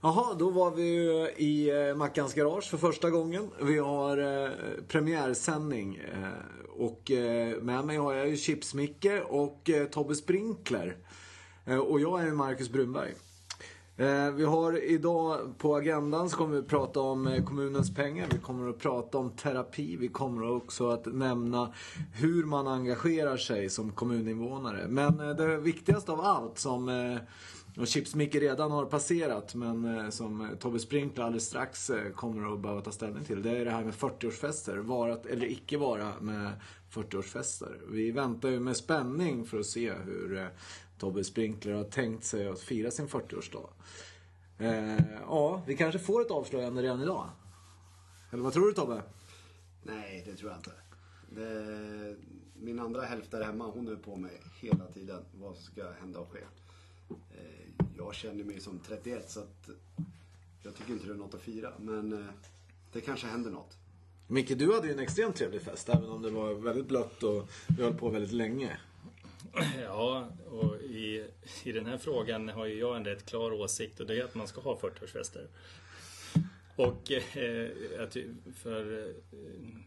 Jaha, då var vi ju i eh, Mackans garage för första gången. Vi har eh, premiärsändning. Eh, och eh, med mig har jag ju Chips-Micke och eh, Tobbe Sprinkler. Eh, och jag är Marcus Brunberg. Eh, vi har idag på agendan så kommer vi att prata om kommunens pengar. Vi kommer att prata om terapi. Vi kommer också att nämna hur man engagerar sig som kommuninvånare. Men det viktigaste av allt som och Chips-Micke redan har passerat men eh, som Tobbe Sprinkler alldeles strax eh, kommer att behöva ta ställning till. Det är det här med 40-årsfester. varat eller icke vara med 40-årsfester. Vi väntar ju med spänning för att se hur eh, Tobbe Sprinkler har tänkt sig att fira sin 40-årsdag. Eh, ja, vi kanske får ett avslöjande redan idag. Eller vad tror du Tobbe? Nej, det tror jag inte. Det, min andra hälft där hemma, hon är på mig hela tiden. Vad som ska hända och ske. Eh, Jag känner mig som 31 så att jag tycker inte det är något att fira. Men eh, det kanske händer något. Micke, du hade ju en extremt trevlig fest även om det var väldigt blött och vi höll på väldigt länge. Ja, och i, i den här frågan har ju jag en rätt klar åsikt och det är att man ska ha 40-årsfester. Och eh, för eh,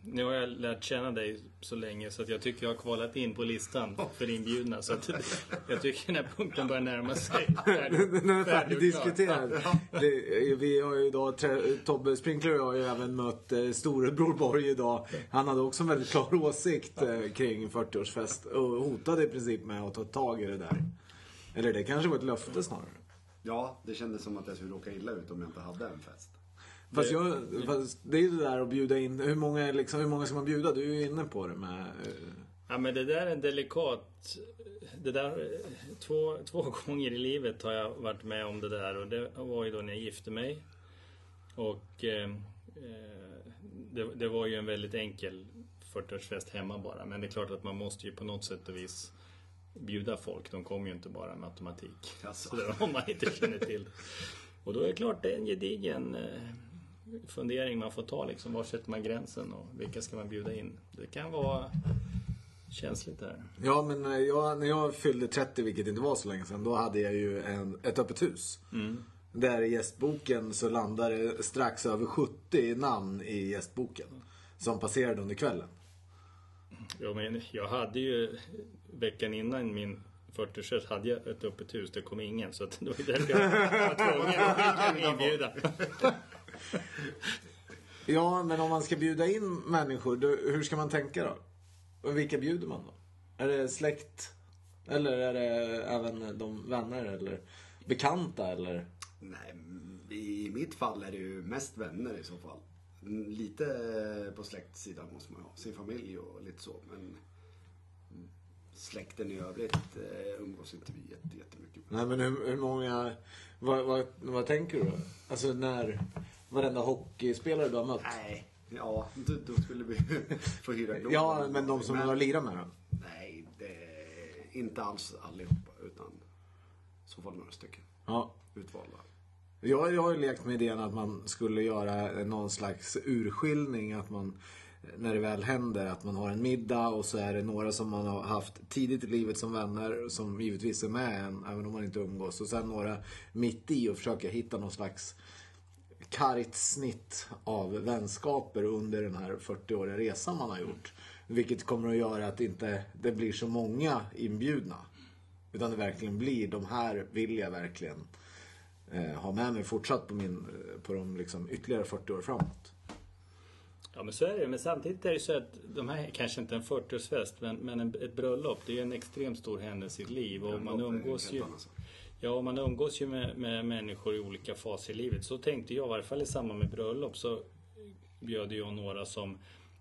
nu har jag lärt känna dig så länge så att jag tycker jag har kvalat in på listan för inbjudna. Så att jag tycker den här punkten börjar närma sig. Den är Färdig färdigdiskuterad. Det- Vi har ju idag, Tobbe Sprinkler och jag har ju även mött eh, storebror Borg idag. Han hade också en väldigt klar åsikt eh, kring 40-årsfest och hotade i princip med att ta tag i det där. Eller det kanske var ett löfte snarare. Ja, det kändes som att jag skulle råka illa ut om jag inte hade en fest. Fast, Det- jag, fast det är ju det där att bjuda in. Hur många, liksom, hur många ska man bjuda? Du är ju inne på det med... eh, Ja men det där är en delikat... Det där, två, två gånger i livet har jag varit med om det där och det var ju då när jag gifte mig. Och eh, eh, det, det var ju en väldigt enkel 40-årsfest hemma bara. Men det är klart att man måste ju på något sätt och vis bjuda folk. De kommer ju inte bara med automatik. Jaså. Så det, om man inte känner till. Och då är det klart det är en gedigen eh, fundering man får ta liksom. Var sätter man gränsen och vilka ska man bjuda in? Det kan vara känsligt där. Ja, men eh, jag, när jag fyllde 30, vilket inte var så länge sedan, då hade jag ju en, ett öppet hus. Där i gästboken så landade det strax över 70 namn i gästboken. Som passerade under kvällen. Ja, men jag hade ju veckan innan min 40 hade jag ett öppet hus. Det kom ingen så det var därför jag var tvungen att skicka en inbjudan. Ja, men om man ska bjuda in människor, då, hur ska man tänka då? Och vilka bjuder man då? Är det släkt? Eller är det även de vänner eller bekanta eller? Nej, i mitt fall är det ju mest vänner i så fall. Lite på släktsidan måste man ha. Sin familj och lite så. Men släkten i övrigt eh, umgås inte vi jätte- jättemycket med. Nej men hur, hur många, vad, vad, vad tänker du då? Alltså när, varenda hockeyspelare du har mött? Nej, ja, då, skulle vi få hyra Globen. Ja, men de som du har lirat med då? Nej, det är inte alls allihopa. Utan så fall några stycken Ja. utvalda. Jag, jag har ju lekt med idén att man skulle göra någon slags urskiljning. Att man, när det väl händer, att man har en middag och så är det några som man har haft tidigt i livet som vänner. Som givetvis är med en, även om man inte umgås. Och sen några mitt i och försöka hitta någon slags kargt snitt av vänskaper under den här 40-åriga resan man har gjort. Vilket kommer att göra att inte det blir så många inbjudna. Utan det verkligen blir, de här vill jag verkligen eh, ha med mig fortsatt på, min, eh, på de liksom ytterligare 40 år framåt. Ja men så är det Men samtidigt är det så att de här kanske inte en 40-årsfest men, men en, ett bröllop det är en extremt stor händelse i sitt liv. Och man umgås ju annan sak. Ja, och man umgås ju med, med människor i olika faser i livet. Så tänkte jag, i varje fall i samband med bröllop så bjöd jag några som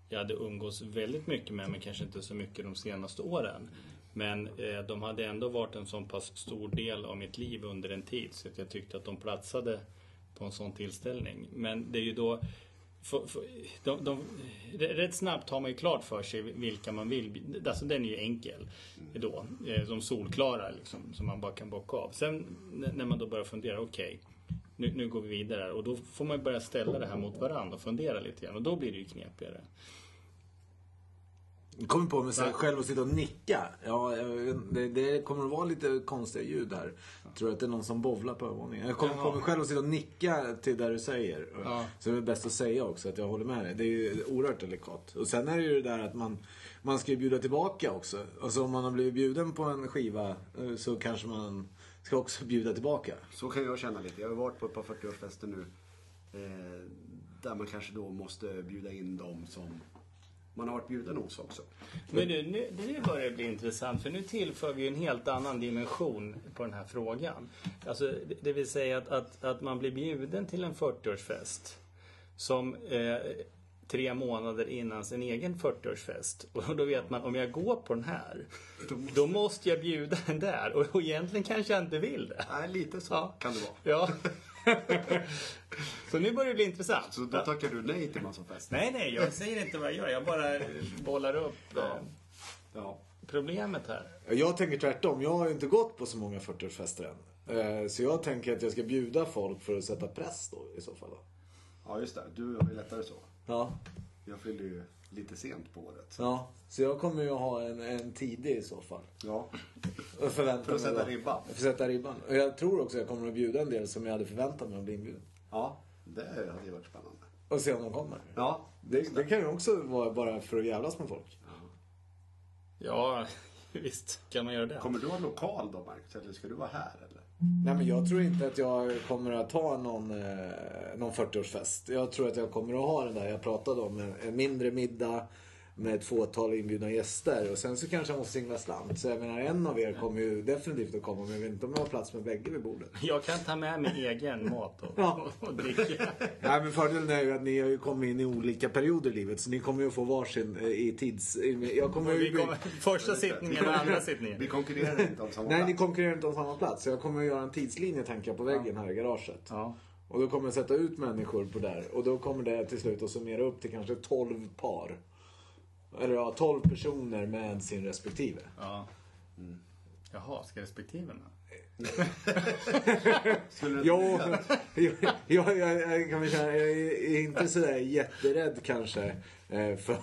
jag hade umgås väldigt mycket med, men kanske inte så mycket de senaste åren. Men eh, de hade ändå varit en så pass stor del av mitt liv under en tid så att jag tyckte att de platsade på en sån tillställning. Men det är ju då för, för, de, de, rätt snabbt har man ju klart för sig vilka man vill. Alltså den är ju enkel då. eh, De solklara liksom, som man bara kan bocka av. Sen när man då börjar fundera, okej, nu, nu går vi vidare. Och då får man börja ställa det här mot varandra och fundera lite grann. Och då blir det ju knepigare. Kommer på mig så själv att sitta och nicka. Ja, det, det kommer att vara lite konstiga ljud här. Jag tror att det är någon som bovlar på övervåningen. Jag kommer på mig själv att sitta och nicka till det du säger. Ja. Så det är bäst att säga också att jag håller med dig. Det är ju oerhört delikat. Och sen är det ju det där att man, man ska ju bjuda tillbaka också. Alltså om man har blivit bjuden på en skiva eh, så kanske man ska också bjuda tillbaka. Så kan jag känna lite. Jag har varit på ett par 40-årsfester nu. Eh, där man kanske då måste bjuda in dem som man har varit bjuden hos också. Men nu, nu, nu börjar det bli intressant för nu tillför vi en helt annan dimension på den här frågan. Alltså, det, det vill säga att, att, att man blir bjuden till en 40-årsfest som eh, tre månader innan sin egen 40-årsfest. Och då vet man, om jag går på den här, då måste jag bjuda den där. Och, och egentligen kanske jag inte vill det. Nej, lite så Ja. kan det vara. Ja. Så nu börjar det bli intressant. Så då tackar du nej till massa fester? Nej, nej, jag säger inte vad jag gör. Jag bara bollar upp eh, Ja. problemet här. Jag tänker tvärtom. Jag har ju inte gått på så många 40-årsfester än. Eh, Så jag tänker att jag ska bjuda folk för att sätta press då i så fall. Ja, just det. Du har ju lättare så. Ja. Jag fyller ju lite sent på året. Så. ja. Så jag kommer ju ha en, en tidig i så fall. Ja. Och förvänta För att sätta ribban. För att sätta ribban. Och jag tror också att jag kommer att bjuda en del som jag hade förväntat mig att bli inbjuden. ja, det hade ju varit spännande. Och se om de kommer. Ja, Det, det kan ju också vara bara för att jävlas med folk. Ja, visst kan man göra det. Kommer du ha lokal då, Marcus? Eller ska du vara här? Eller? Nej men jag tror inte att jag kommer att ha någon, eh, någon 40-årsfest. Jag tror att jag kommer att ha den där jag pratade om. En, en mindre middag med ett fåtal inbjudna gäster. Och sen så kanske jag måste singla slant. Så jag menar en av er kommer ju definitivt att komma. Men jag vet inte om jag har plats med bägge vid bordet. Jag kan ta med mig egen mat och, Ja. och dricka. Nej men fördelen är ju att ni har ju kommit in i olika perioder i livet. Så ni kommer ju att få varsin eh, i tids... Jag kommer Vi ju... kommer, första sittningen och andra sittningen. Vi konkurrerar inte om samma Nej, ni plats. konkurrerar inte om samma plats. Så jag kommer att göra en tidslinje tänker jag på väggen här i garaget. Ja. Och då kommer jag sätta ut människor på där. Och då kommer det till slut att summera upp till kanske 12 par. Eller ja, 12 personer med sin respektive. ja. Jaha, ska respektive med? Skulle du Jo, jag, jag, jag, jag kan väl säga, jag är inte sådär jätterädd kanske. Eh, För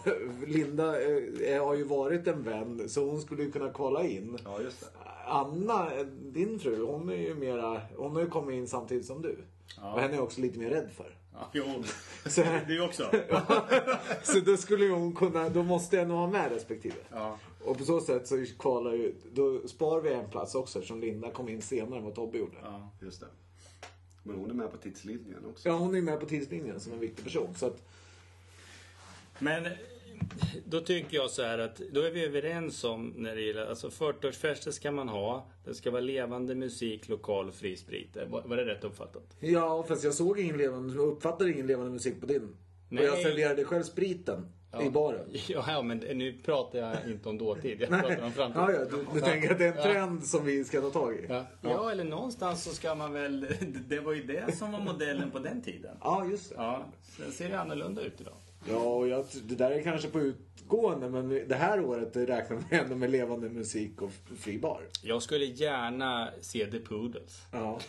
Linda eh, har ju varit en vän så hon skulle ju kunna kvala in. Ja, just det. Anna, eh, din fru, hon är ju mera, hon har ju kommit in samtidigt som du. Och henne är jag också lite mer rädd för. Ja, jo, Så, du också. så då skulle ju hon kunna, då måste jag nog ha med respektive. Ja. Och på så sätt så kvalar ju, då sparar vi en plats också eftersom Linda kom in senare än vad Tobbe gjorde. Ja. Ja. Just det. Men hon är med på tidslinjen också. hon är med på tidslinjen som en viktig person. Så att, Men då tycker jag så här att då är vi överens om när det gäller, alltså 40-årsfester ska man ha. Det ska vara levande musik, lokal och fri sprit. Var, var det rätt uppfattat? ja, fast jag såg ingen levande, jag uppfattade ingen levande musik på din. Nej. Och jag serverade själv spriten i baren. Ja, ja, men nu pratar jag inte om dåtid. Jag pratar om framtid. Ja, ja, du, du tänker att det är en trend som vi ska ta tag i? Ja. ja, eller någonstans så ska man väl... Det var ju det som var modellen på den tiden. Ja, just det. Ja, sen ser det annorlunda ut idag. Ja, och jag, det där är kanske på utgående, men det här året räknar vi ändå med levande musik och fri bar. Jag skulle gärna se The Poodles. Ja.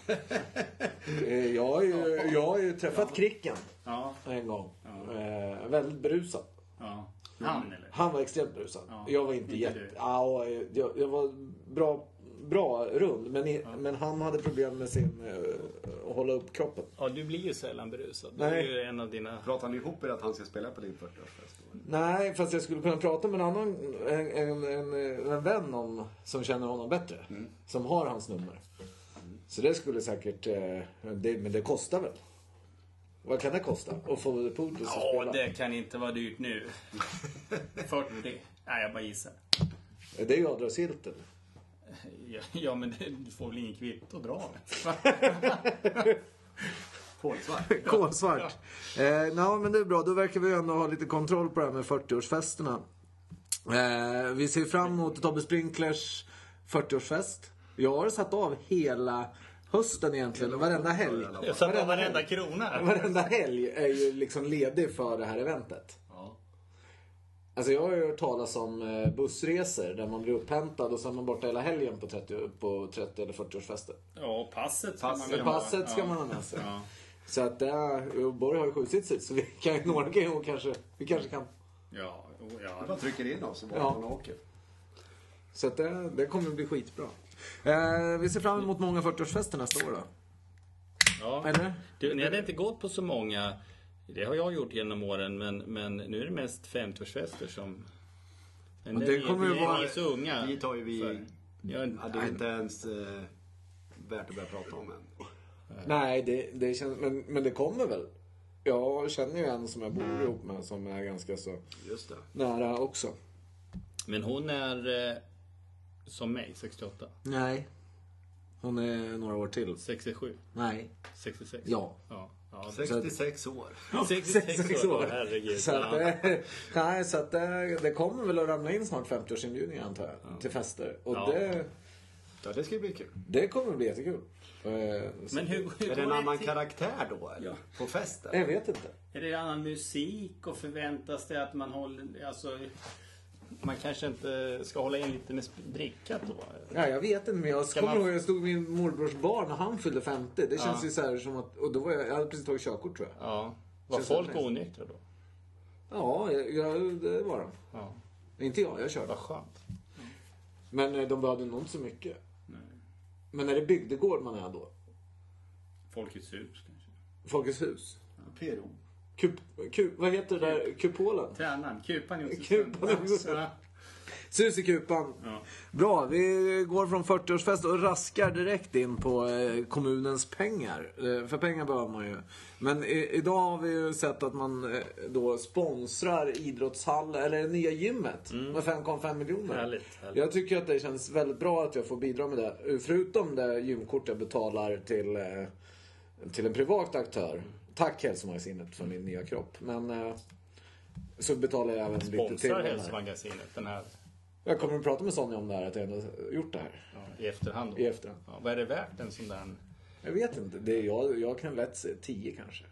Eh, jag, har ju, jag har ju träffat Kricken Ja. en gång. Eh, väldigt berusad. ja. Han eller? Han var extremt berusad. Ja, Jag var inte, inte jätte... Ja, jag, jag var bra, bra rund, men, i, men han hade problem med sin... eh, att hålla upp kroppen. Ja, du blir ju sällan berusad. Det är Nej. ju en av dina... Pratar ni ihop er att han ska spela på din 40-årsfest? då? Nej, fast jag skulle kunna prata med en annan en, en, en, en vän om, som känner honom bättre. Som har hans nummer. Så det skulle säkert... eh, Det, men det kostar väl? Vad kan det kosta? Att få The Poodles att Ja, spela? det kan inte vara dyrt nu. 40. Nej, jag bara gissar. Det är ju avdragsgillt eller? Ja, Ja, men det, du får väl ingen kvitto att dra med. Kolsvart. Kolsvart. Eh, no, men det är bra. Då verkar vi ändå ha lite kontroll på det här med 40-årsfesterna. Eh, vi ser fram emot Tobbe Sprinklers 40-årsfest. Jag har satt av hela hösten egentligen, varenda helg. Jag satt av varenda krona. Varenda helg är ju liksom ledig för det här eventet. Alltså jag har ju hört talas om eh, bussresor där man blir upphämtad och så är man borta hela helgen på 30, på 30 eller 40-årsfester. Ja, och passet ska Pass- man ha. passet ska ja. man ha med sig. Ja. Så att det är, Borg har ju skjutit sitt så vi kan, några kan ju kanske, vi kanske kan Ja, Vi ja. bara trycker in oss och bara Ja. man åker. Så att det, det kommer att bli skitbra. Eh, vi ser fram emot många 40-årsfester nästa år då. ja. Eller? Du, ni hade inte gått på så många. Det har jag gjort genom åren men, men nu är det mest 50-årsfester som... Men det vi- kommer ju vi, är- vara- vi är så unga. Dit har ju vi... för- Ja, Ja, det är inte ens eh, värt att börja prata om än. Nej, det, det känns, men, men det kommer väl. Jag känner ju en som jag bor ihop med som är ganska så Just det. nära också. Men hon är eh, som mig, 68. Nej. Hon är några år till. 67. Nej. 66. Ja. Ja. Ja. 66 år. 66 år. Herregud. Så att, Ja. det, nej, så att det, det kommer väl att ramla in snart 50-årsinbjudningar antar jag. Till fester. Och Ja. det, Ja, det ska bli kul. det kommer bli jättekul. Eh, Men hur, hur Är det en annan till? karaktär då eller? Ja. På festen? Jag vet inte. Är det annan musik och förväntas det att man håller, alltså man kanske inte ska hålla in lite med drickat då? Ja, jag vet inte men jag Ska kommer man- ihåg jag stod med min morbrors barn när han fyllde 50. Det känns Ja. ju så här som att, och då var jag, jag hade precis tagit körkort tror jag. Ja. Var Känns folk onyktra då? Ja, jag, jag, det var de. Ja. Inte jag, jag körde. Vad skönt. Men eh, de behövde nog inte så mycket. Nej. Men är det bygdegård man är då? Folkets hus kanske? Folkets hus? PRO. Kup, kup, vad heter det där? Kupolen? Tränan, Kupan. Kupan Josefsson. Ja. Sus i kupan. Ja. Bra, vi går från 40-årsfest och raskar direkt in på eh, kommunens pengar. Eh, för pengar behöver man ju. Men i, idag har vi ju sett att man eh, då sponsrar idrottshall, eller det nya gymmet med 5,5 miljoner. Mm. Härligt, härligt. Jag tycker att det känns väldigt bra att jag får bidra med det. Förutom det gymkort jag betalar till, till en privat aktör. Tack hälsomagasinet för min nya kropp. Men eh, så betalar jag även lite till. Sponsrar hälsomagasinet den här Jag kommer att prata med Sonja om det här, att jag ändå gjort det här. ja, i efterhand. Då. I efterhand. Ja, vad är det värt en sån där? Jag vet inte. Det är jag, jag kan lätt se 10 kanske.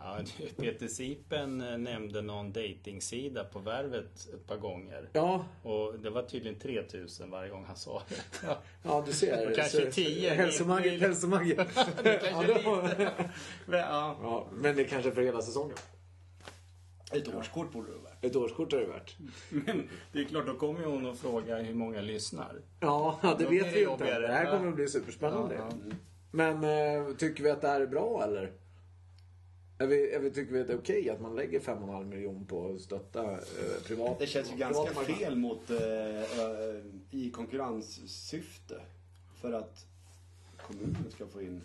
Ja, Peter Sipen eh, nämnde någon dejtingsida på Värvet ett par gånger. Ja, Och det var tydligen 3000 varje gång han sa det. Ja. ja du ser. Och kanske Så- 10. Hälsomagget, hälsomagget. kanske ja, då- Men, ja. ja, men det är kanske för hela säsongen. Ett årskort borde det vara. Ett årskort är det värt. Men det är klart, då kommer hon att fråga hur många lyssnar. Ja, det Då vet det vi inte. Det här kommer att bli superspännande. Ja, ja. Men eh, tycker vi att det här är bra eller? Är vi, är vi, tycker vi att det är okej att man lägger 5,5 miljoner på att stötta eh, privat Det känns ju privat ganska marknad? fel mot, eh, eh, i konkurrenssyfte. För att kommunen ska få in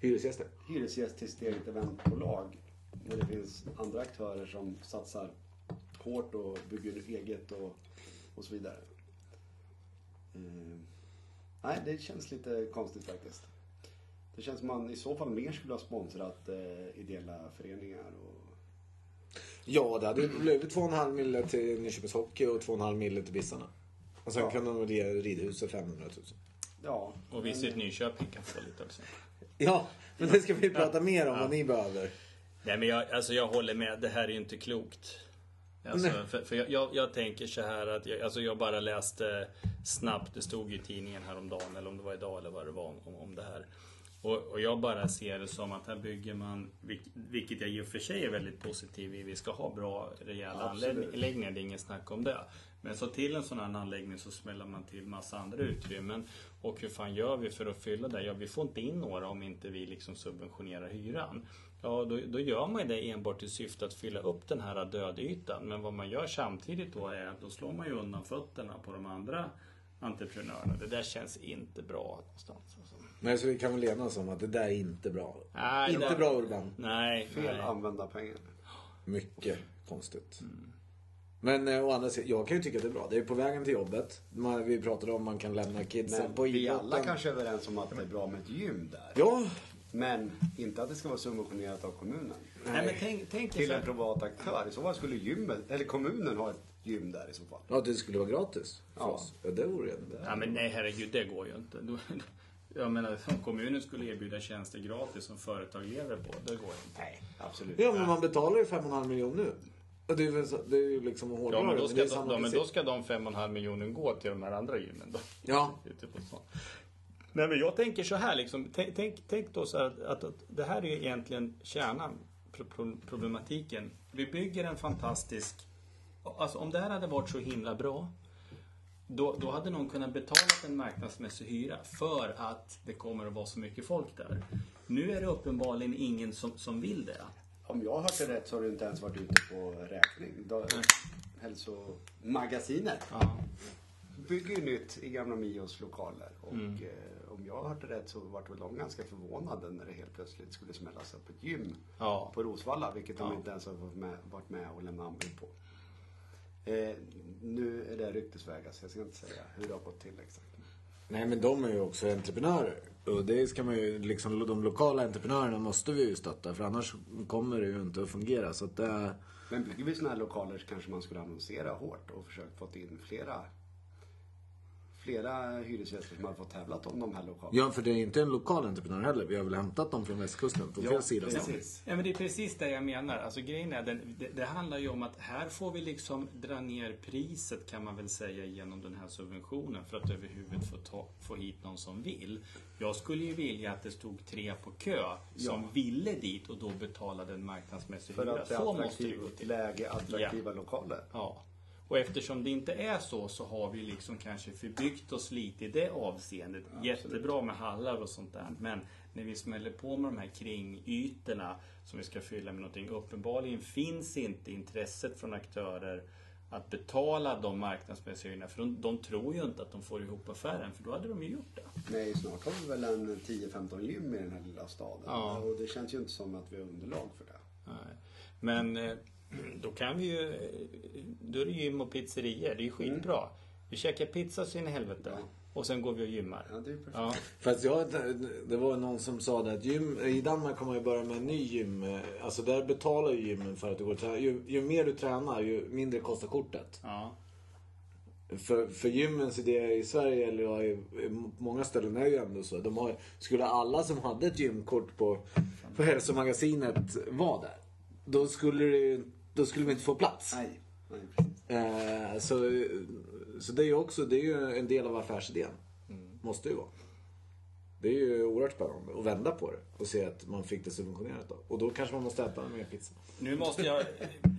Hyresgäster? hyresgäst till sitt eget eventbolag. När det finns andra aktörer som satsar hårt och bygger eget och, och så vidare. Eh, nej, det känns lite konstigt faktiskt. Det känns som man i så fall mer skulle ha sponsrat eh, ideella föreningar och Ja, det hade blivit 2,5 mille till Nyköpings Hockey och 2,5 mille till Bissarna. Och sen Ja. kan de ge ridhuset 500 000. ja. Och Visit Nyköping kan få lite också. Ja, men det ska vi prata mer om vad ni behöver. Nej men jag, alltså jag håller med, det här är ju inte klokt. Alltså, för för jag, jag, jag tänker så här att jag, alltså jag bara läste snabbt, det stod ju i tidningen häromdagen eller om det var idag eller vad det var om, om det här. Och, och jag bara ser det som att här bygger man, vilk- vilket jag i och för sig är väldigt positiv i, vi ska ha bra rejäla Absolut. anläggningar, det är ingen snack om det. Men så till en sån här anläggning så smäller man till massa andra utrymmen. Och hur fan gör vi för att fylla det? Ja, vi får inte in några om inte vi liksom subventionerar hyran. Ja, då, då gör man det enbart i syfte att fylla upp den här dödytan. Men vad man gör samtidigt då är att då slår man ju undan fötterna på de andra entreprenörerna. Det där känns inte bra någonstans. Alltså. Nej, så vi kan väl enas om att det där är inte bra. Nej, inte det- bra Urban. Nej, fel nej. använda pengar. Mycket konstigt. Men eh, å andra sidan, jag kan ju tycka att det är bra. Det är på vägen till jobbet. Man, vi pratade om man kan lämna kidsen Men på vi idrotten. alla kanske är överens om att det är bra med ett gym där. Ja, Men inte att det ska vara subventionerat av kommunen. Nej, men tänk, tänk dig Till så en privat aktör. I så fall skulle gymmet, eller kommunen ha ett gym där i så fall. ja, det skulle vara gratis för Ja. oss. Ja, det vore ännu bättre. Ja, men nej, herregud, det går ju inte. Jag menar, om kommunen skulle erbjuda tjänster gratis som företag lever på, det går ju inte. Nej, absolut. Ja, men man betalar ju 5,5 miljoner nu. Och Det är, väl det är ju liksom att hårdra Ja, men det, då det ska, är de, samma ja, men då ska de 5,5 miljoner gå till de här andra gymmen då. Ja, Ute på stan. Nej men jag tänker så här liksom. Tänk, tänk, tänk då så här att, att, att det här är egentligen kärnan, pro- pro- problematiken. Vi bygger en fantastisk Alltså om det här hade varit så himla bra. Då, då hade någon kunnat betala en marknadsmässig hyra för att det kommer att vara så mycket folk där. Nu är det uppenbarligen ingen som, som vill det. Om jag har hört det rätt så har du inte ens varit ute på räkning. Då, hälsomagasinet Ja. bygger ju nytt i gamla Mios lokaler. Och eh, om jag har hört det rätt så vart väl de ganska förvånade när det helt plötsligt skulle smällas upp ett gym Ja. på Rosvalla. Vilket de Ja. inte ens har varit med, varit med och lämnat anbud på. Eh, nu är det ryktesvägar så jag ska inte säga hur det har gått till exakt. Nej men de är ju också entreprenörer. Och det ska man ju, liksom de lokala entreprenörerna måste vi ju stötta för annars kommer det ju inte att fungera. Så att det, Men bygger vi sådana här lokaler så kanske man skulle annonsera hårt och försökt fått in flera Flera hyresgäster som har fått tävlat om de här lokalerna. ja för det är inte en lokal entreprenör heller. Vi har väl hämtat dem från västkusten på Ja, fel sida. precis. Ja men det är precis det jag menar. Alltså grejen är, den, det, det handlar ju om att här får vi liksom dra ner priset kan man väl säga genom den här subventionen för att överhuvudtaget få, ta, få hit någon som vill. Jag skulle ju vilja att det stod tre på kö som ville dit och då betalade en marknadsmässig För hyra. att det är attraktivt läge, attraktiva lokaler. Ja. Och eftersom det inte är så så har vi liksom kanske förbyggt oss lite i det avseendet. Jättebra med hallar och sånt där. Men när vi smäller på med de här kringytorna som vi ska fylla med någonting. Uppenbarligen finns inte intresset från aktörer att betala de marknadsmässiga hyrorna. För de, de tror ju inte att de får ihop affären för då hade de ju gjort det. Nej, snart har vi väl en 10-15 gym i den här lilla staden. Ja. Och det känns ju inte som att vi har underlag för det. Nej. Men eh, då kan vi ju... Då är det gym och pizzerior. Det är ju skitbra. Vi käkar pizza så in i helvete. Och sen går vi och gymmar. Ja, det är ju perfekt. Ja. Fast jag, det var någon som sa det att gym, i Danmark kommer man ju börja med en ny gym. Alltså där betalar ju gymmen för att du går och tränar. Ju, ju mer du tränar ju mindre kostar kortet. Ja. För, för gymmens idé i Sverige, eller ja, i, många ställen är ju ändå så. De har, skulle alla som hade ett gymkort på, på hälsomagasinet vara där. Då skulle, det, då skulle vi inte få plats. Nej, nej. Eh, så, så det är ju också det är ju en del av affärsidén. Måste ju vara. Det är ju oerhört spännande att vända på det och se att man fick det subventionerat då. Och då kanske man måste äta mer pizza. Nu måste jag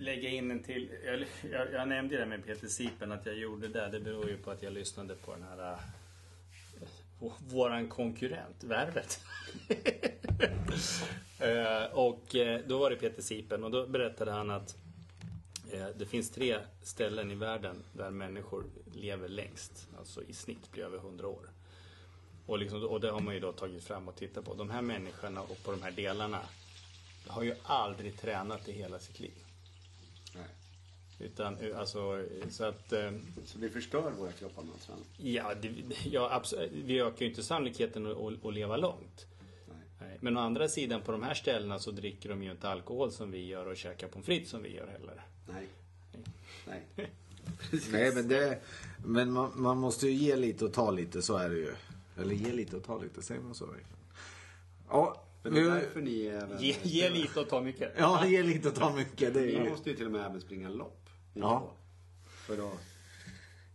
lägga in en till. Jag, jag, jag nämnde ju det med Peter Sipen att jag gjorde det. Det beror ju på att jag lyssnade på den här äh, våran konkurrent, Värvet. Eh, och eh, då var det Peter Sipen och då berättade han att eh, det finns tre ställen i världen där människor lever längst. Alltså i snitt blir över 100 år. Och, liksom, och det har man ju då tagit fram och tittat på. De här människorna och på de här delarna har ju aldrig tränat i hela sitt liv. Nej. Utan eh, alltså så att eh, Så vi förstör våra kroppar med träna. ja, det, ja absolut, vi ökar ju inte sannolikheten att, att, leva långt. Nej. Men å andra sidan på de här ställena så dricker de ju inte alkohol som vi gör och käkar pommes frites som vi gör heller. Nej. Nej. Nej men det, men man, man måste ju ge lite och ta lite, så är det ju. Eller ge lite och ta lite, säger man så verkligen? Ja, Men det är därför ni även... Ge, ge lite och ta mycket. ja, ge lite och ta mycket. Det är Ni måste ju till och med även springa lopp. Ja. två, För att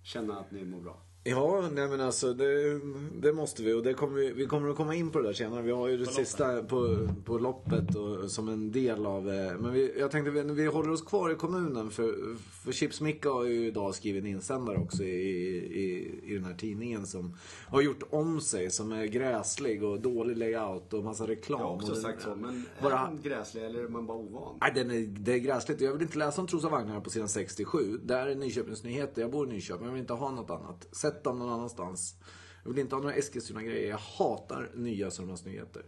känna att ni mår bra. Ja, nej men alltså det, det måste vi och det kommer vi, vi kommer att komma in på det där senare. Vi har ju det sista på, på loppet och, som en del av eh, Men vi, jag tänkte vi, vi håller oss kvar i kommunen för, för Chips Micke har ju idag skrivit en insändare också i, i, i den här tidningen som har gjort om sig som är gräslig och dålig layout och massa reklam. Jag har också den- sagt så, men är bara- han gräslig eller är man bara ovan? Nej, den är, det är gräsligt. Jag vill inte läsa om Trosa Vagnar på sidan 67. Där är Nyköpings Nyheter. Jag bor i Nyköping. Jag vill inte ha något annat. Sätt dem någon annanstans. Jag vill inte ha några Eskilstuna-grejer. Jag hatar nya Sörmlands Nyheter.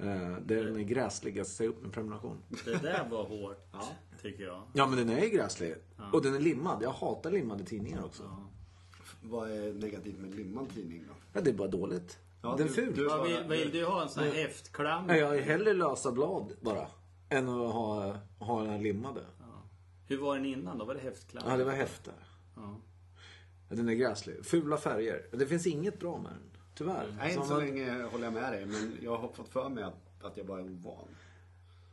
Eh, den är gräslig. Jag säger upp min prenumeration. Det där var hårt, tycker jag. Ja, men den är gräslig. Och den är limmad. Jag hatar limmade tidningar också. Ja, Vad är negativt med limmad tidning då? det är bara dåligt. Ja, den är du- ful. du- Vad vill, vill du ha? En sån här häftklam? Nej, jag är hellre lösa blad bara. Än att ha, ha den här limmade. Hur var den innan då? Var det häftklam? Ja, det var häfter. Ja. Ja, Den är gräslig. Fula färger. Det finns inget bra med den. Tyvärr. Nej, Som inte så man- länge håller jag med dig. Men jag har fått för mig att, att jag bara är ovan.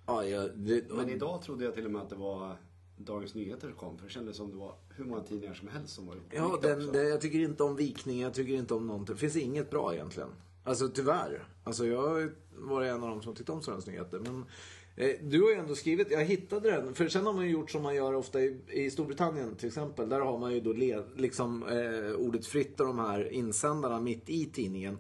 Ja, jag, det, Men idag trodde jag till och med att det var Dagens Nyheter kom. För det kändes som det var hur många tidningar som helst som var Ja, den, det, jag tycker inte om vikning, jag tycker inte om någonting. Det finns inget bra egentligen. Alltså tyvärr. Alltså jag var en av dem som tyckte om Sörens Nyheter. Men du har ju ändå skrivit, jag hittade den. För sen har man ju gjort som man gör ofta i, i Storbritannien till exempel. Där har man ju då le, liksom eh, ordet fritt och de här insändarna mitt i tidningen.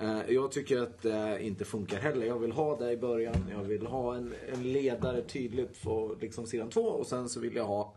Eh, jag tycker att det inte funkar heller. Jag vill ha det i början. Jag vill ha en, en ledare tydligt på liksom sidan två. Och sen så vill jag ha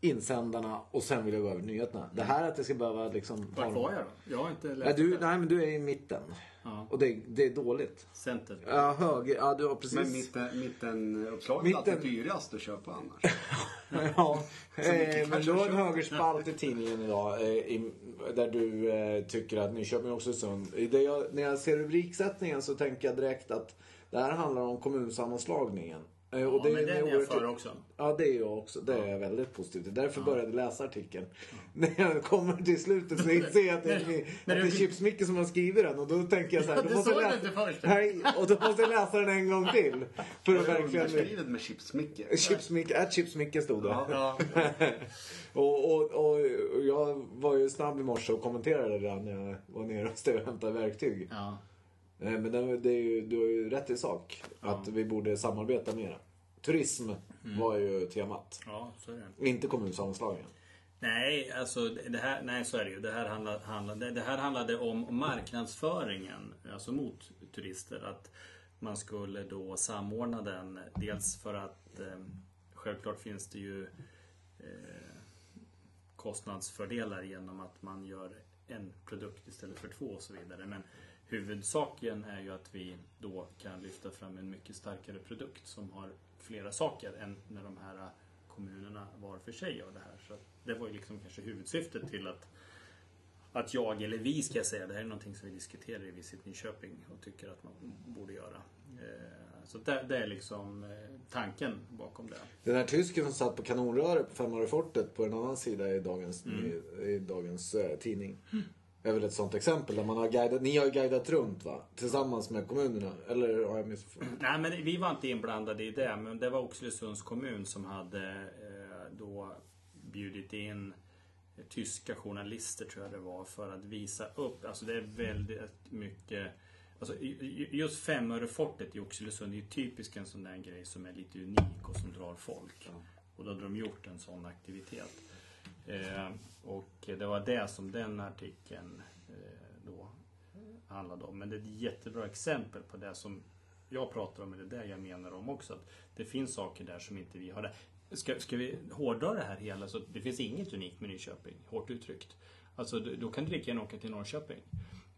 insändarna och sen vill jag gå över till nyheterna. Det här att det ska behöva liksom... Vart var jag då? Jag har inte Nej, läst du, det. nej men du är i mitten. Ja. Och det, det är dåligt. Center. Ja, höger. Ja, du har precis. Men mitten, mittenuppslaget är Mitten- alltid dyrast att köpa annars. Ja, Så mycket eh, men du har en högerspalt i tidningen idag. Eh, i, där du eh, tycker att Nyköping också är sund. Det jag, när jag ser rubriksättningen så tänker jag direkt att det här handlar om kommunsammanslagningen. Eh, och Ja, men är den är jag för också. Ja, det är jag också. Det är jag väldigt positiv till. Därför började jag läsa artikeln. När jag kommer till slutet så inser jag att det är, att det är Chips-Micke som har skrivit den. Och då tänker jag så här. Ja, det måste såg du läsa... inte först. Nej, och då måste jag läsa den en gång till. För att verkligen... Underskrivet med Chips-Micke. Chips-Micke, att Chips-Micke stod det. Ja. och, och, och jag var ju snabb i morse och kommenterade det när jag var nere och hämtade verktyg. Ja. Eh, Men det, det är ju, du har ju rätt i sak. Att vi borde samarbeta mer. Turism var ju temat. ja, så är det. Inte kommunsammanslagningen. Nej, alltså det här, nej så är det ju. Det här, handlade, handlade, det här handlade om marknadsföringen, alltså mot turister. Att man skulle då samordna den. Dels för att eh, självklart finns det ju eh, kostnadsfördelar genom att man gör en produkt istället för två och så vidare. Men huvudsaken är ju att vi då kan lyfta fram en mycket starkare produkt som har flera saker än när de här kommunerna var för sig gör det här. Så det var ju liksom kanske huvudsyftet till att att jag, eller vi ska jag säga, det här är någonting som vi diskuterar i Visit Nyköping och tycker att man borde göra. Eh, Så det, det är liksom eh, tanken bakom det. Den här tysken som satt på kanonröret på Femörefortet på en annan sida i dagens, Mm. i, i dagens eh, tidning. Är väl ett sånt exempel där man har guidat, ni har ju guidat runt va? Tillsammans med kommunerna. Eller har jag missförstått? Nej, men vi var inte inblandade i det, men det var Oxelösunds kommun som hade eh, då bjudit in tyska journalister, tror jag det var, för att visa upp. Alltså det är väldigt mycket Alltså, ju- ju- just Femörefortet i Oxelösund är ju typiskt en sån där grej som är lite unik och som drar folk. Och då hade de gjort en sån aktivitet. Eh, och det var det som den artikeln eh, då handlade om. Men det är ett jättebra exempel på det som jag pratar om, eller det jag menar om också. Att det finns saker där som inte vi har där. Ska, ska vi hårdra det här hela så det finns inget unikt med Nyköping, hårt uttryckt. Alltså då kan du lika gärna åka till Norrköping.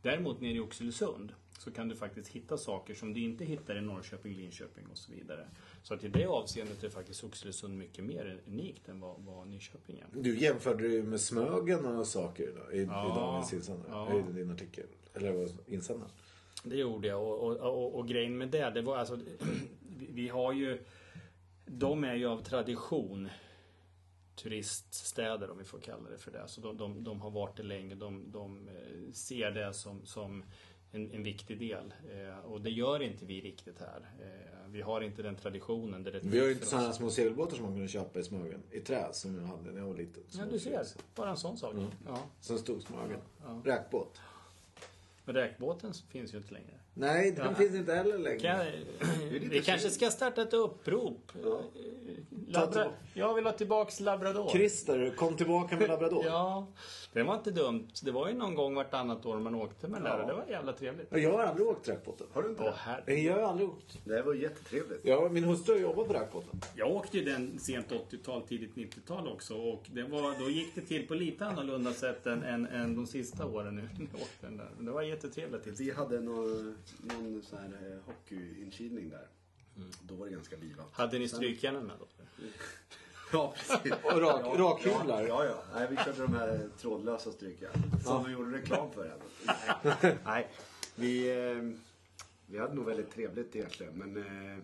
Däremot nere i Oxelösund så kan du faktiskt hitta saker som du inte hittar i Norrköping, Linköping och så vidare. Så att i det avseendet är faktiskt Oxelösund mycket mer unikt än vad, vad Nyköping är. Du jämförde ju med Smögen och saker då, i, Ja, i dagens insändare. ja. I din artikel. Eller insändaren. Det gjorde jag och, och, och, och grejen med det, det var alltså vi har ju De är ju av tradition turiststäder om vi får kalla det för det. Så de, de, de har varit det länge. De, de eh, ser det som, som en, en viktig del. Eh, och det gör inte vi riktigt här. Eh, vi har inte den traditionen. Det är rätt Vi har ju inte sådana små segelbåtar som man kunde köpa i Smögen. I trä som jag hade när jag var liten. Ja, du ser. Bara en sån sak. Ja. Som stod Smögen. Ja. Räkbåt. Men räkbåten finns ju inte längre. Nej, den Ja. finns inte heller längre. Kan vi kanske ska starta ett upprop. Labra, jag vill ha tillbaks labrador. Christer, kom tillbaka med labrador. Ja, det var inte dumt. Det var ju någon gång vartannat år man åkte med Ja. där. Det var jävla trevligt. Jag har aldrig åkt räkbåten. Har du inte Åh det? Jag har aldrig åkt. Det var jättetrevligt. Ja, min hustru har jobbat på räkbåten. Jag åkte ju den sent 80-tal, tidigt 90-tal också. Och det var, då gick det till på lite annorlunda sätt än, än, än de sista åren nu. när jag åkte den där. Men det var jättetrevligt. Vi hade någon, någon sån här eh, hockeyinkilning där. Då var det ganska livat. Hade ni strykjärnen med då? Ja, precis. Och rak, rakhyvlar. Ja, ja. Nej, vi körde de här trådlösa strykjärn. Som vi gjorde reklam för. Nej, Nej. Vi, eh, vi hade nog väldigt trevligt egentligen. Men eh,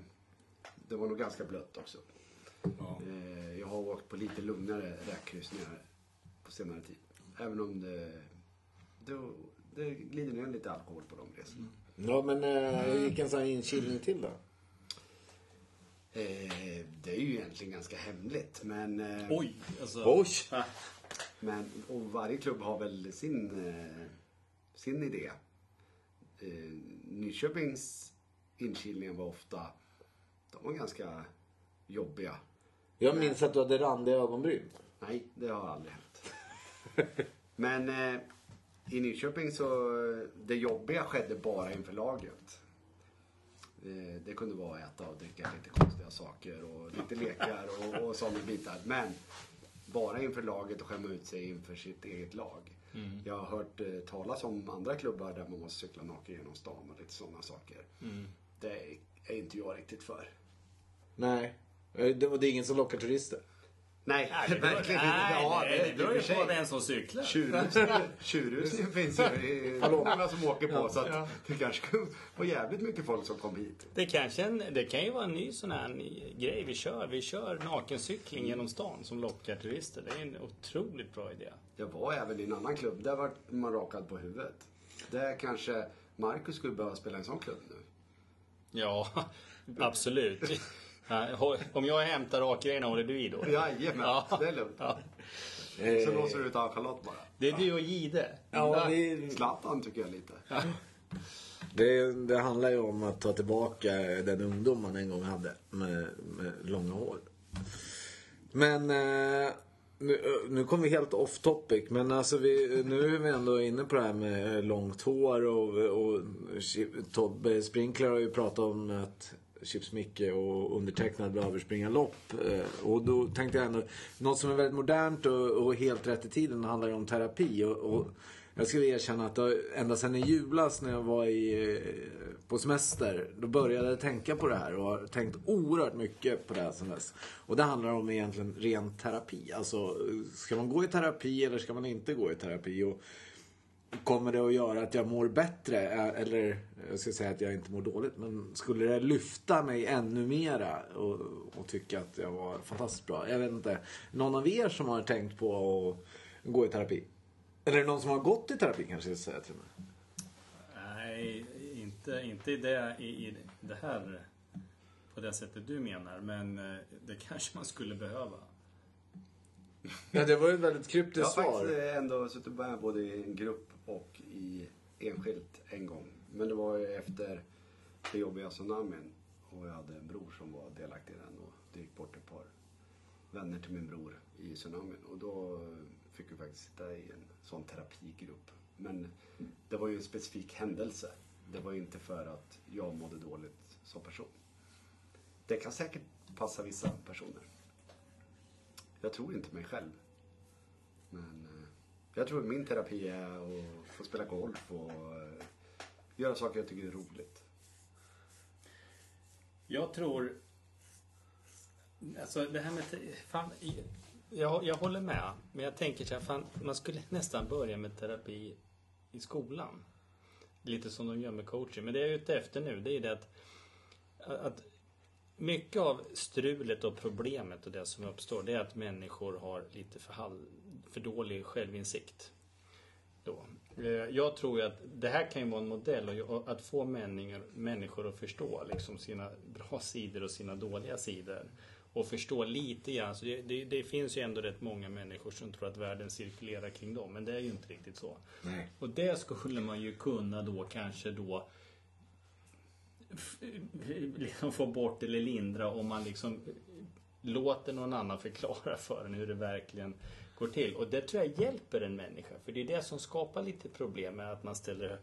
det var nog ganska blött också. Eh, jag har åkt på lite lugnare räkkryssningar på senare tid. Även om det, det, det glider ner lite alkohol på de resorna. Ja, men eh, hur gick en sån här inkilning till då? Eh, det är ju egentligen ganska hemligt. Men, eh, Oj! Alltså, Oj! Ah, men och varje klubb har väl sin, eh, sin idé. eh, Nyköpings inkilningar var ofta, de var ganska jobbiga. Jag minns att du hade randiga ögonbryn. Nej, det har aldrig hänt. Men eh, i Nyköping så, det jobbiga skedde bara inför laget. Eh, det kunde vara att äta och dricka lite konstiga saker och lite lekar och, och sådana bitar. Men bara inför laget och skämma ut sig inför sitt eget lag. Jag har hört eh, talas om andra klubbar där man måste cykla naken genom stan och lite sådana saker. Det är inte jag riktigt för. Nej. Eh, Det, och det är ingen som lockar turister. Nej, Nej, verkligen inte. nej, Ja, nej, det i beror ju på vem som cyklar. Tjurrusningen finns ju. Är många som åker på så att det kanske kan vara jävligt mycket folk som kom hit. Det, kanske en, det kan ju vara en ny sån här grej vi kör. Vi kör nakencykling genom stan som lockar turister. Det är en otroligt bra idé. Jag var även i en annan klubb. Där var man rakad på huvudet. Där kanske Marcus skulle behöva spela i en sån klubb nu. Ja, absolut. Ja, Om jag hämtar rakgrejerna, håller du i då? Jajamän, Ja. det är lugnt. Ja. Så låser du ut Ann-Charlotte bara. Det är du och Gide. Ja, vi, Zlatan tycker jag lite. det, det handlar ju om att ta tillbaka den ungdom man en gång hade med, med långa hår. Men eh, nu, nu kom vi helt off topic. Men alltså vi, nu är vi ändå inne på det här med långt hår och, och Tobbe Sprinkler har ju pratat om att Chips Micke och undertecknad behöver springa lopp. Eh, och då tänkte jag ändå, något som är väldigt modernt och, och helt rätt i tiden handlar ju om terapi. Och, och jag ska erkänna att ända sedan i julas när jag var i, eh, på semester, då började jag tänka på det här och har tänkt oerhört mycket på det här sedan dess. Och det handlar om egentligen ren terapi. Alltså, ska man gå i terapi eller ska man inte gå i terapi? Och, Kommer det att göra att jag mår bättre? Eller jag ska säga att jag inte mår dåligt. Men skulle det lyfta mig ännu mera och, och tycka att jag var fantastiskt bra? Jag vet inte. Någon av er som har tänkt på att gå i terapi? Eller någon som har gått i terapi kanske jag ska säga till mig? Nej, inte, inte i, det, i, i det här på det sättet du menar. Men eh, det kanske man skulle behöva. Ja, det var ett väldigt Jag kryptiskt har svar. faktiskt eh, ändå suttit med både i en grupp och i enskilt en gång. Men det var ju efter det jobbiga tsunamin. Och jag hade en bror som var delaktig i den och det gick bort ett par vänner till min bror i tsunamin. Och då eh, fick vi faktiskt sitta i en sån terapigrupp. Men det var ju en specifik händelse. Det var ju inte för att jag mådde dåligt som person. Det kan säkert passa vissa personer. Jag tror inte mig själv. Men eh, jag tror att min terapi är att få spela golf och eh, göra saker jag tycker är roligt. Jag tror... Alltså det här med... Fan, jag, jag håller med. Men jag tänker så här, fan, man skulle nästan börja med terapi i skolan. Lite som de gör med coaching. Men det jag är ute efter nu, det är det att, att mycket av strulet och problemet och det som uppstår, det är att människor har lite för, halv, för dålig självinsikt. Då. Eh, Jag tror ju att det här kan ju vara en modell och- att få människor, att förstå liksom sina bra sidor och sina dåliga sidor. Och förstå lite grann. Så det, det, det finns ju ändå rätt många människor som tror att världen cirkulerar kring dem. Men det är ju inte riktigt så. Nej. Och det skulle man ju kunna då kanske då liksom få bort eller lindra om man liksom låter någon annan förklara för en hur det verkligen går till. Och det tror jag hjälper en människa. För det är det som skapar lite problem med att man ställer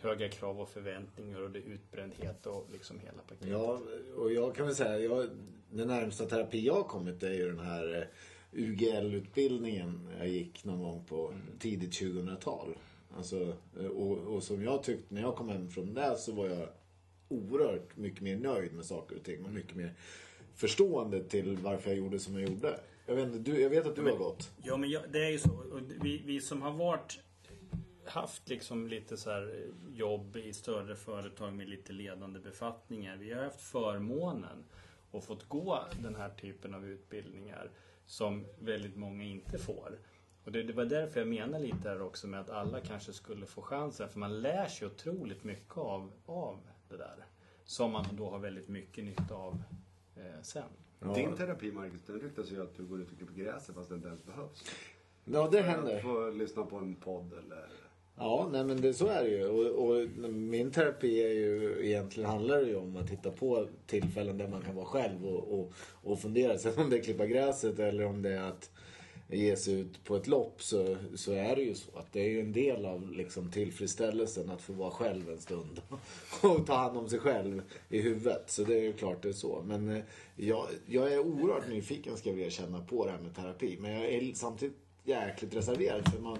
höga krav och förväntningar och det är utbrändhet och liksom hela paketet. Ja, och jag kan väl säga, jag, den närmsta terapi jag har kommit är ju den här eh, UGL-utbildningen jag gick någon gång på tidigt 2000-tal. Alltså, eh, och, och som jag tyckte när jag kom hem från det så var jag oerhört mycket mer nöjd med saker och ting och mycket mer förstående till varför jag gjorde som jag gjorde. Jag vet, inte, du, jag vet att du har gått. Ja men jag, det är ju så. Och vi, vi som har varit haft liksom lite så här jobb i större företag med lite ledande befattningar. Vi har haft förmånen och fått gå den här typen av utbildningar som väldigt många inte får. Och det, det var därför jag menar lite här också med att alla kanske skulle få chansen. För man lär sig otroligt mycket av, av det där. Som man då har väldigt mycket nytta av eh, sen. Ja. Din terapi Marcus, den ryktas ju att du går ut och klipper gräset fast det inte ens behövs. Ja, det händer. får lyssna på en podd eller Ja, nej men det, så är det ju. Och, och min terapi är ju, egentligen handlar det ju om att hitta på tillfällen där man kan vara själv och, och, och fundera. Sen om det är klippa gräset eller om det är att ge sig ut på ett lopp så, så är det ju så att det är ju en del av liksom tillfredsställelsen att få vara själv en stund. Och ta hand om sig själv i huvudet. Så det är ju klart det är så. Men eh, jag, jag är oerhört nyfiken ska jag vilja känna på det här med terapi. Men jag är samtidigt jäkligt reserverad. För man,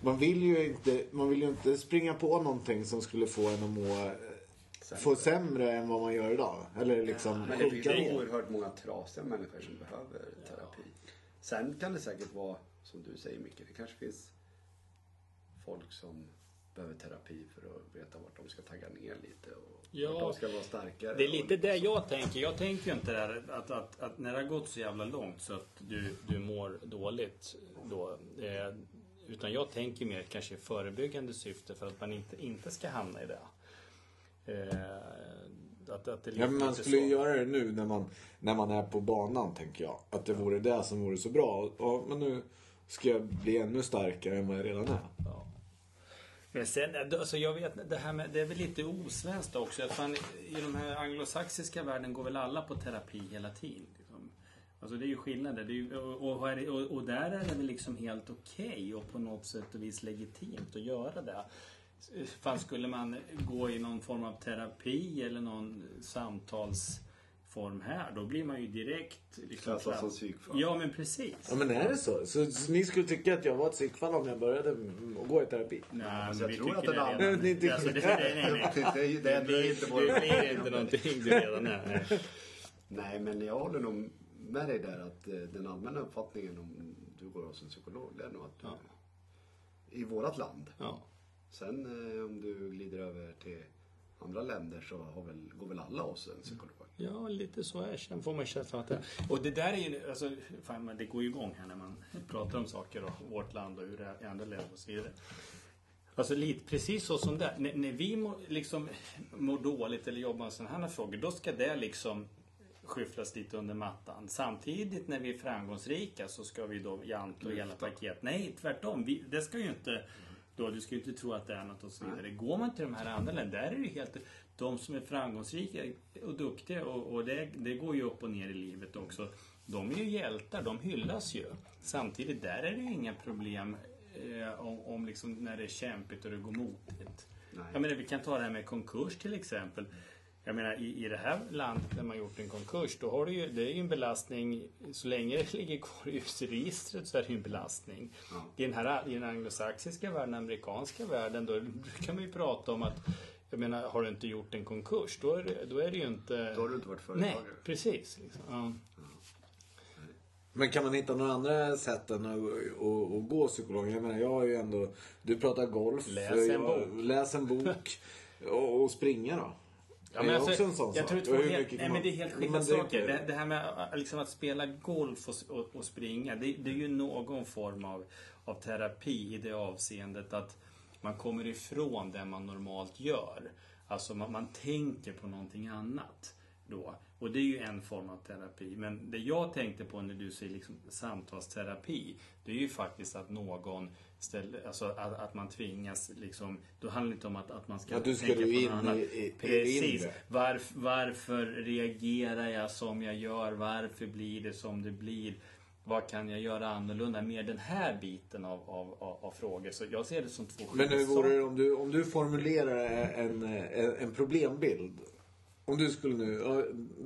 man, vill ju inte, man vill ju inte springa på någonting som skulle få en att må eh, Sämre. få sämre än vad man gör idag. Eller liksom Men det finns oerhört många trasiga människor som behöver terapi. Sen kan det säkert vara, som du säger Micke, det kanske finns folk som behöver terapi för att veta vart de ska tagga ner lite och Ja, vart de ska vara starkare. Det är lite det jag tänker. Jag tänker ju inte där att, att, att när det har gått så jävla långt så att du, du mår dåligt då. Eh, utan jag tänker mer kanske i förebyggande syfte för att man inte, inte ska hamna i det. Eh, att, att det Ja, men man skulle ju göra det nu när man, när man är på banan, tänker jag. Att det vore det som vore så bra. Ja, men nu ska jag bli ännu starkare än vad jag redan är. Ja. Men sen, alltså jag vet, det här med, det är väl lite osvenskt också. Fan, I de här anglosaxiska världen går väl alla på terapi hela tiden. Liksom. Alltså det är ju skillnader. Ju, och, och, och, där är det väl liksom helt okej och på något sätt och vis legitimt att göra det. Fan, skulle man gå i någon form av terapi eller någon samtalsform här, då blir man ju direkt... Liksom, Klassas som psykfall. Ja, men precis. Ja, men är det så? Så, så ni skulle tycka att jag var ett psykfall om jag började mm, gå i terapi? Nej, Alltså, men jag vi tror att tycker den det redan. Ni tycker- Alltså, det, nej, nej, nej. Det, är- det ändrar inte vår Det blir inte någonting du redan är. Nej. Nej, men jag håller nog med dig där att eh, den allmänna uppfattningen om du går hos en psykolog, det är nog att du, Ja. i vårat land. Ja. Sen eh, om du glider över till andra länder så har väl, går väl alla hos en psykolog. ja, lite så är det. får man känslan att det Och det där är ju, alltså, fan, men det går ju igång här när man pratar om saker och vårt land och hur det är i andra länder och så vidare. Alltså lite precis så som det när, när vi mår, liksom, mår dåligt eller jobbar med sådana här frågor, då ska det liksom skyfflas lite under mattan. Samtidigt när vi är framgångsrika så ska vi då janta och hela paket. Nej, tvärtom. Vi, det ska ju inte... Då, du ska ju inte tro att det är något och så vidare. Går man till de här andra länderna, där är det ju helt... De som är framgångsrika och duktiga och, och det, det går ju upp och ner i livet också. De är ju hjältar, de hyllas ju. Samtidigt, där är det ju inga problem eh, om, om liksom när det är kämpigt och det går motigt. Nej. Jag menar, vi kan ta det här med konkurs till exempel. Jag menar i, i det här landet där man gjort en konkurs, då har du ju, det är ju en belastning, så länge det ligger kvar i registret så är det ju en belastning. Ja. I den här i den anglosaxiska världen, amerikanska världen, då brukar man ju prata om att jag menar, har du inte gjort en konkurs, då är det, då är det ju inte... Då har du inte varit företagare. Nej, precis. Liksom. Ja. Men kan man hitta några andra sätt än att, att, att gå psykolog? Jag menar, jag har ju ändå... Du pratar golf. Läs en bok. Läs en bok. Och, och springa då? Ja, Det men är alltså, också en sån jag sak. tror hur helt, nej, men det är helt skilda det- saker. Det, det här med äh, liksom, att spela golf och, och, och springa, det, det är ju någon form av, av terapi i det avseendet att man kommer ifrån det man normalt gör. Alltså man, man tänker på någonting annat då. Och det är ju en form av terapi. Men det jag tänkte på när du säger liksom samtalsterapi, det är ju faktiskt att någon ställer, alltså att, att man tvingas liksom, då handlar det inte om att, att man ska Ja, du ska tänka du på in något annat. i- i- Precis. inre. Varf, varför reagerar jag som jag gör? Varför blir det som det blir? Vad kan jag göra annorlunda? Mer den här biten av, av, av, av frågor. Så jag ser det som två Men hur skilda vore det om du, om du formulerar en, en, en problembild? Om du skulle nu,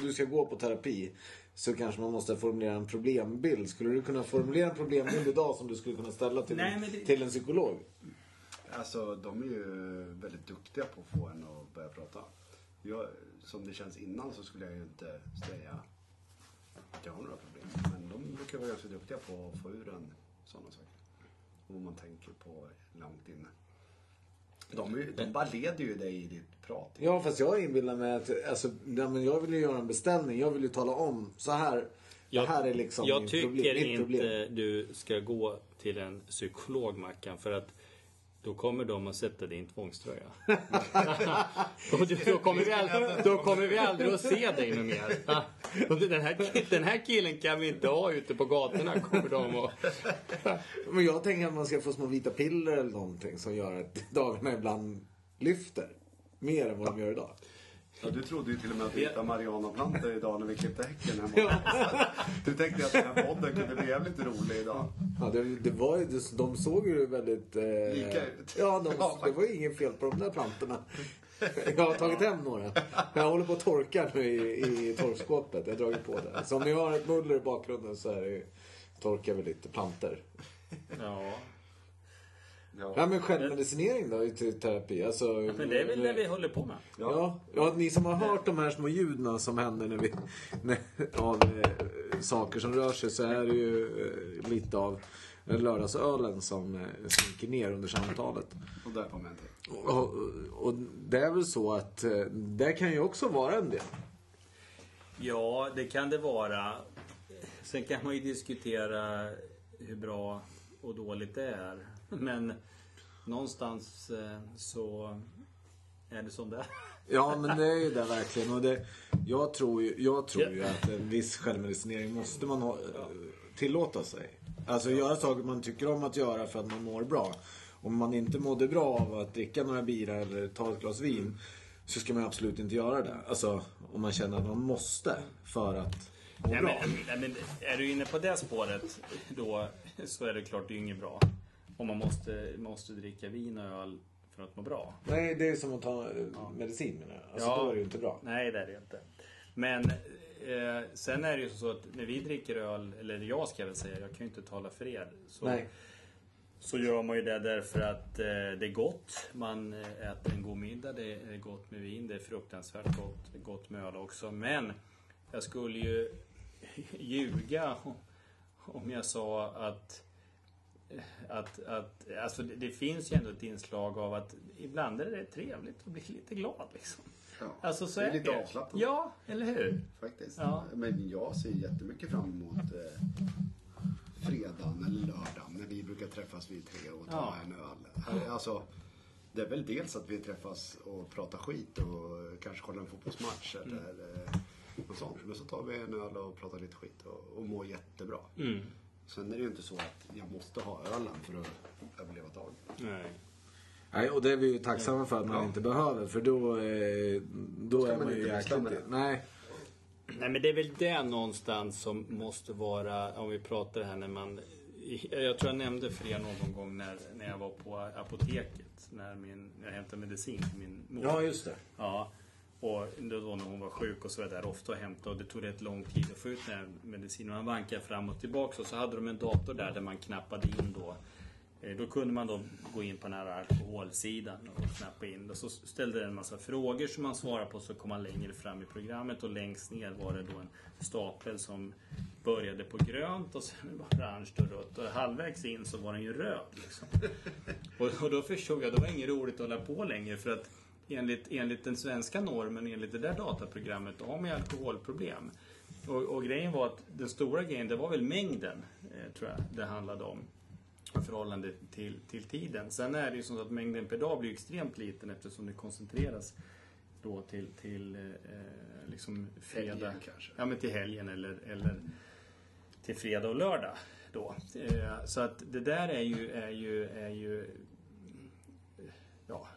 du ska gå på terapi. Så kanske man måste formulera en problembild. Skulle du kunna formulera en problembild idag som du skulle kunna ställa till, Nej, det- till en psykolog? Alltså de är ju väldigt duktiga på att få en att börja prata. Jag, som det känns innan så skulle jag ju inte säga att jag har några problem. Men de brukar vara ganska duktiga på att få ur en sådana saker. Vad man tänker på långt inne. De, de bara leder ju dig i ditt prat. Ja, fast jag inbillar mig att alltså, ja, men jag vill ju göra en beställning. Jag vill ju tala om så här. Jag, det här är liksom jag tycker problem, inte problem. du ska gå till en psykolog Mackan för att Då kommer de att sätta din tvångströja. och du, då, kommer vi aldrig, då kommer vi aldrig att se dig något mer. Den, här, den här killen kan vi inte ha ute på gatorna, kommer de att... Men jag tänker att man ska få små vita piller eller någonting som gör att dagarna ibland lyfter. Mer än vad de gör idag. Ja, du trodde ju till och med att vi hittade marijuanaplantor idag när vi klippte häcken hemma. Du tänkte att den här podden kunde bli jävligt rolig idag. Ja, det, det var, ju- det, de såg ju väldigt... Eh, Lika ut. Ja, de, Ja, det var ju inget fel på de där plantorna. Jag har tagit hem några. Jag håller på att torka nu i, i torkskåpet. Jag har dragit på det. Så om ni har ett muller i bakgrunden så är det, torkar vi lite plantor. Ja. Ja, men självmedicinering då i te- terapi? Alltså, Men det är väl det vi håller på med. Ja, ja, ni som har hört de här små ljuden som händer när vi, när, av eh, saker som rör sig så är det ju eh, lite av lördagsölen som eh, slinker ner under samtalet. Och där kom en till. Och, och det är väl så att eh, det kan ju också vara en del. Ja, det kan det vara. Sen kan man ju diskutera hur bra och dåligt det är. Men någonstans eh, så är det som det är. Ja, men det är ju det verkligen. Och det, jag tror ju, jag tror ju att en viss självmedicinering måste man ha, eh, tillåta sig. Alltså göra saker man tycker om att göra för att man mår bra. Om man inte mådde bra av att dricka några bira eller ta ett glas vin så ska man absolut inte göra det. Alltså om man känner att man måste för att må Nej, bra. men, nej, men är du inne på det spåret då så är det klart det är inget bra. Om man måste, måste dricka vin och öl för att må bra. Nej, det är som att ta eh, medicin menar jag. Alltså Ja. då är det ju inte bra. Nej, det är det inte. Men eh, sen är det ju så att när vi dricker öl, eller jag ska väl säga, jag kan ju inte tala för er. Så, Nej. så gör man ju det därför att eh, det är gott. Man eh, äter en god middag, det är gott med vin, det är fruktansvärt gott, gott med öl också. Men jag skulle ju ljuga om- om jag sa att att, att alltså det, det finns ju ändå ett inslag av att ibland är det trevligt att bli lite glad liksom. Ja. Alltså så det är är lite det. avslappnande Ja, eller hur? faktiskt. Ja. Men jag ser jättemycket fram emot eh, fredagen eller lördagen när vi brukar träffas vi tre och ta Ja. en öl. Alltså, det är väl dels att vi träffas och pratar skit och kanske kollar en fotbollsmatch Mm. eller eh, något sånt. Men så tar vi en öl och pratar lite skit och, och mår jättebra. Mm. Sen är det ju inte så att jag måste ha ölen för att överleva dagen. Nej. Nej, och det är vi ju tacksamma för att man Ja. inte behöver. För då, eh, då är man man ju jäkligt... Nej. Nej men det är väl det någonstans som måste vara, om vi pratar här när man jag tror jag nämnde för er någon gång när, när jag var på apoteket. När min, jag hämtade medicin till min mor. Ja, just det. Ja. Och det var när hon var sjuk och så var jag där ofta och hämtade och det tog rätt lång tid att få ut den här medicinen. Man vankade fram och tillbaka och så hade de en dator där där man knappade in då. Eh, Då kunde man då gå in på den här alkoholsidan och knappa in. Och så ställde den en massa frågor som man svarade på så kom man längre fram i programmet och längst ner var det då en stapel som började på grönt och sen orange och rött och halvvägs in så var den ju röd. Liksom. Och, och då förstod jag att det var inget roligt att hålla på längre för att enligt, enligt den svenska normen, enligt det där dataprogrammet, då har man ju alkoholproblem. Och, och grejen var att den stora grejen, det var väl mängden, eh, tror jag det handlade om. I förhållande till, till tiden. Sen är det ju så att mängden per dag blir extremt liten eftersom det koncentreras då till, till eh, liksom fredag. Helgen kanske. Ja men till helgen eller, eller till fredag och lördag. Då. Eh, så att det där är ju, är ju, är ju ja,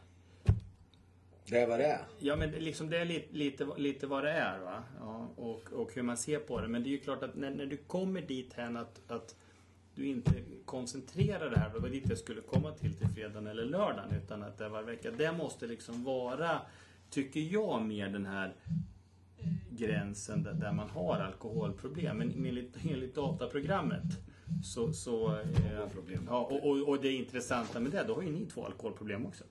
Det är vad det är. Ja men liksom det är lite, lite, lite vad det är va. Ja, och, och hur man ser på det. Men det är ju klart att när, när du kommer dit hän att, att du inte koncentrerar det här, det var dit jag skulle komma till till fredagen eller lördagen. Utan att det var vecka. Det måste liksom vara, tycker jag, mer den här gränsen där, där man har alkoholproblem. Men enligt, enligt dataprogrammet så... så eh, ja, och, och, och det intressanta med det, då har ju ni två alkoholproblem också.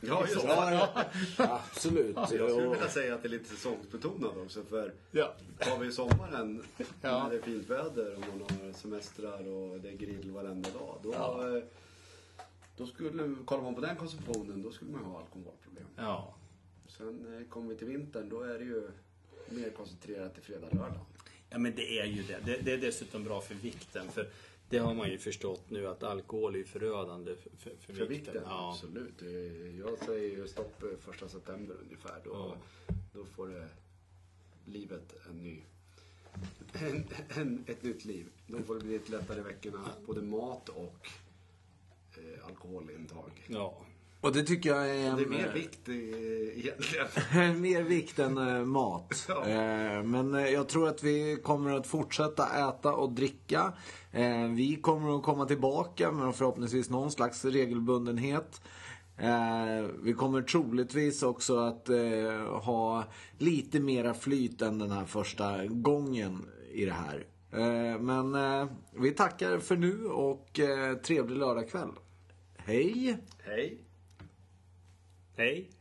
Ja, just det. Ja, ja. Absolut. Jag skulle vilja säga att det är lite säsongsbetonat också för Ja. Tar vi sommaren Ja. när det är fint väder och man har semestrar och det är grill varenda dag. Då, Ja. eh, då skulle, kollar man på den konsumtionen, då skulle man ha alkoholproblem. Ja. Sen eh, kommer vi till vintern, då är det ju mer koncentrerat till fredag, lördag. Ja men det är ju det. det. Det är dessutom bra för vikten. För Det har man ju förstått nu att alkohol är förödande för, för, för, För vikten. vikten, Ja. absolut. Jag säger ju stopp första september ungefär. Då, Ja. då får det livet en ny... En, en, ett nytt liv. Då får det bli lite lättare i veckorna. Både mat och eh, alkoholintag. ja. Och det tycker jag är en... Det är mer vikt eh, egentligen. Mer vikt än eh, mat. Ja. Eh, men jag tror att vi kommer att fortsätta äta och dricka. Vi kommer att komma tillbaka med förhoppningsvis någon slags regelbundenhet. Vi kommer troligtvis också att ha lite mera flyt än den här första gången i det här. Men vi tackar för nu och trevlig lördagkväll. Hej! Hej. Hej.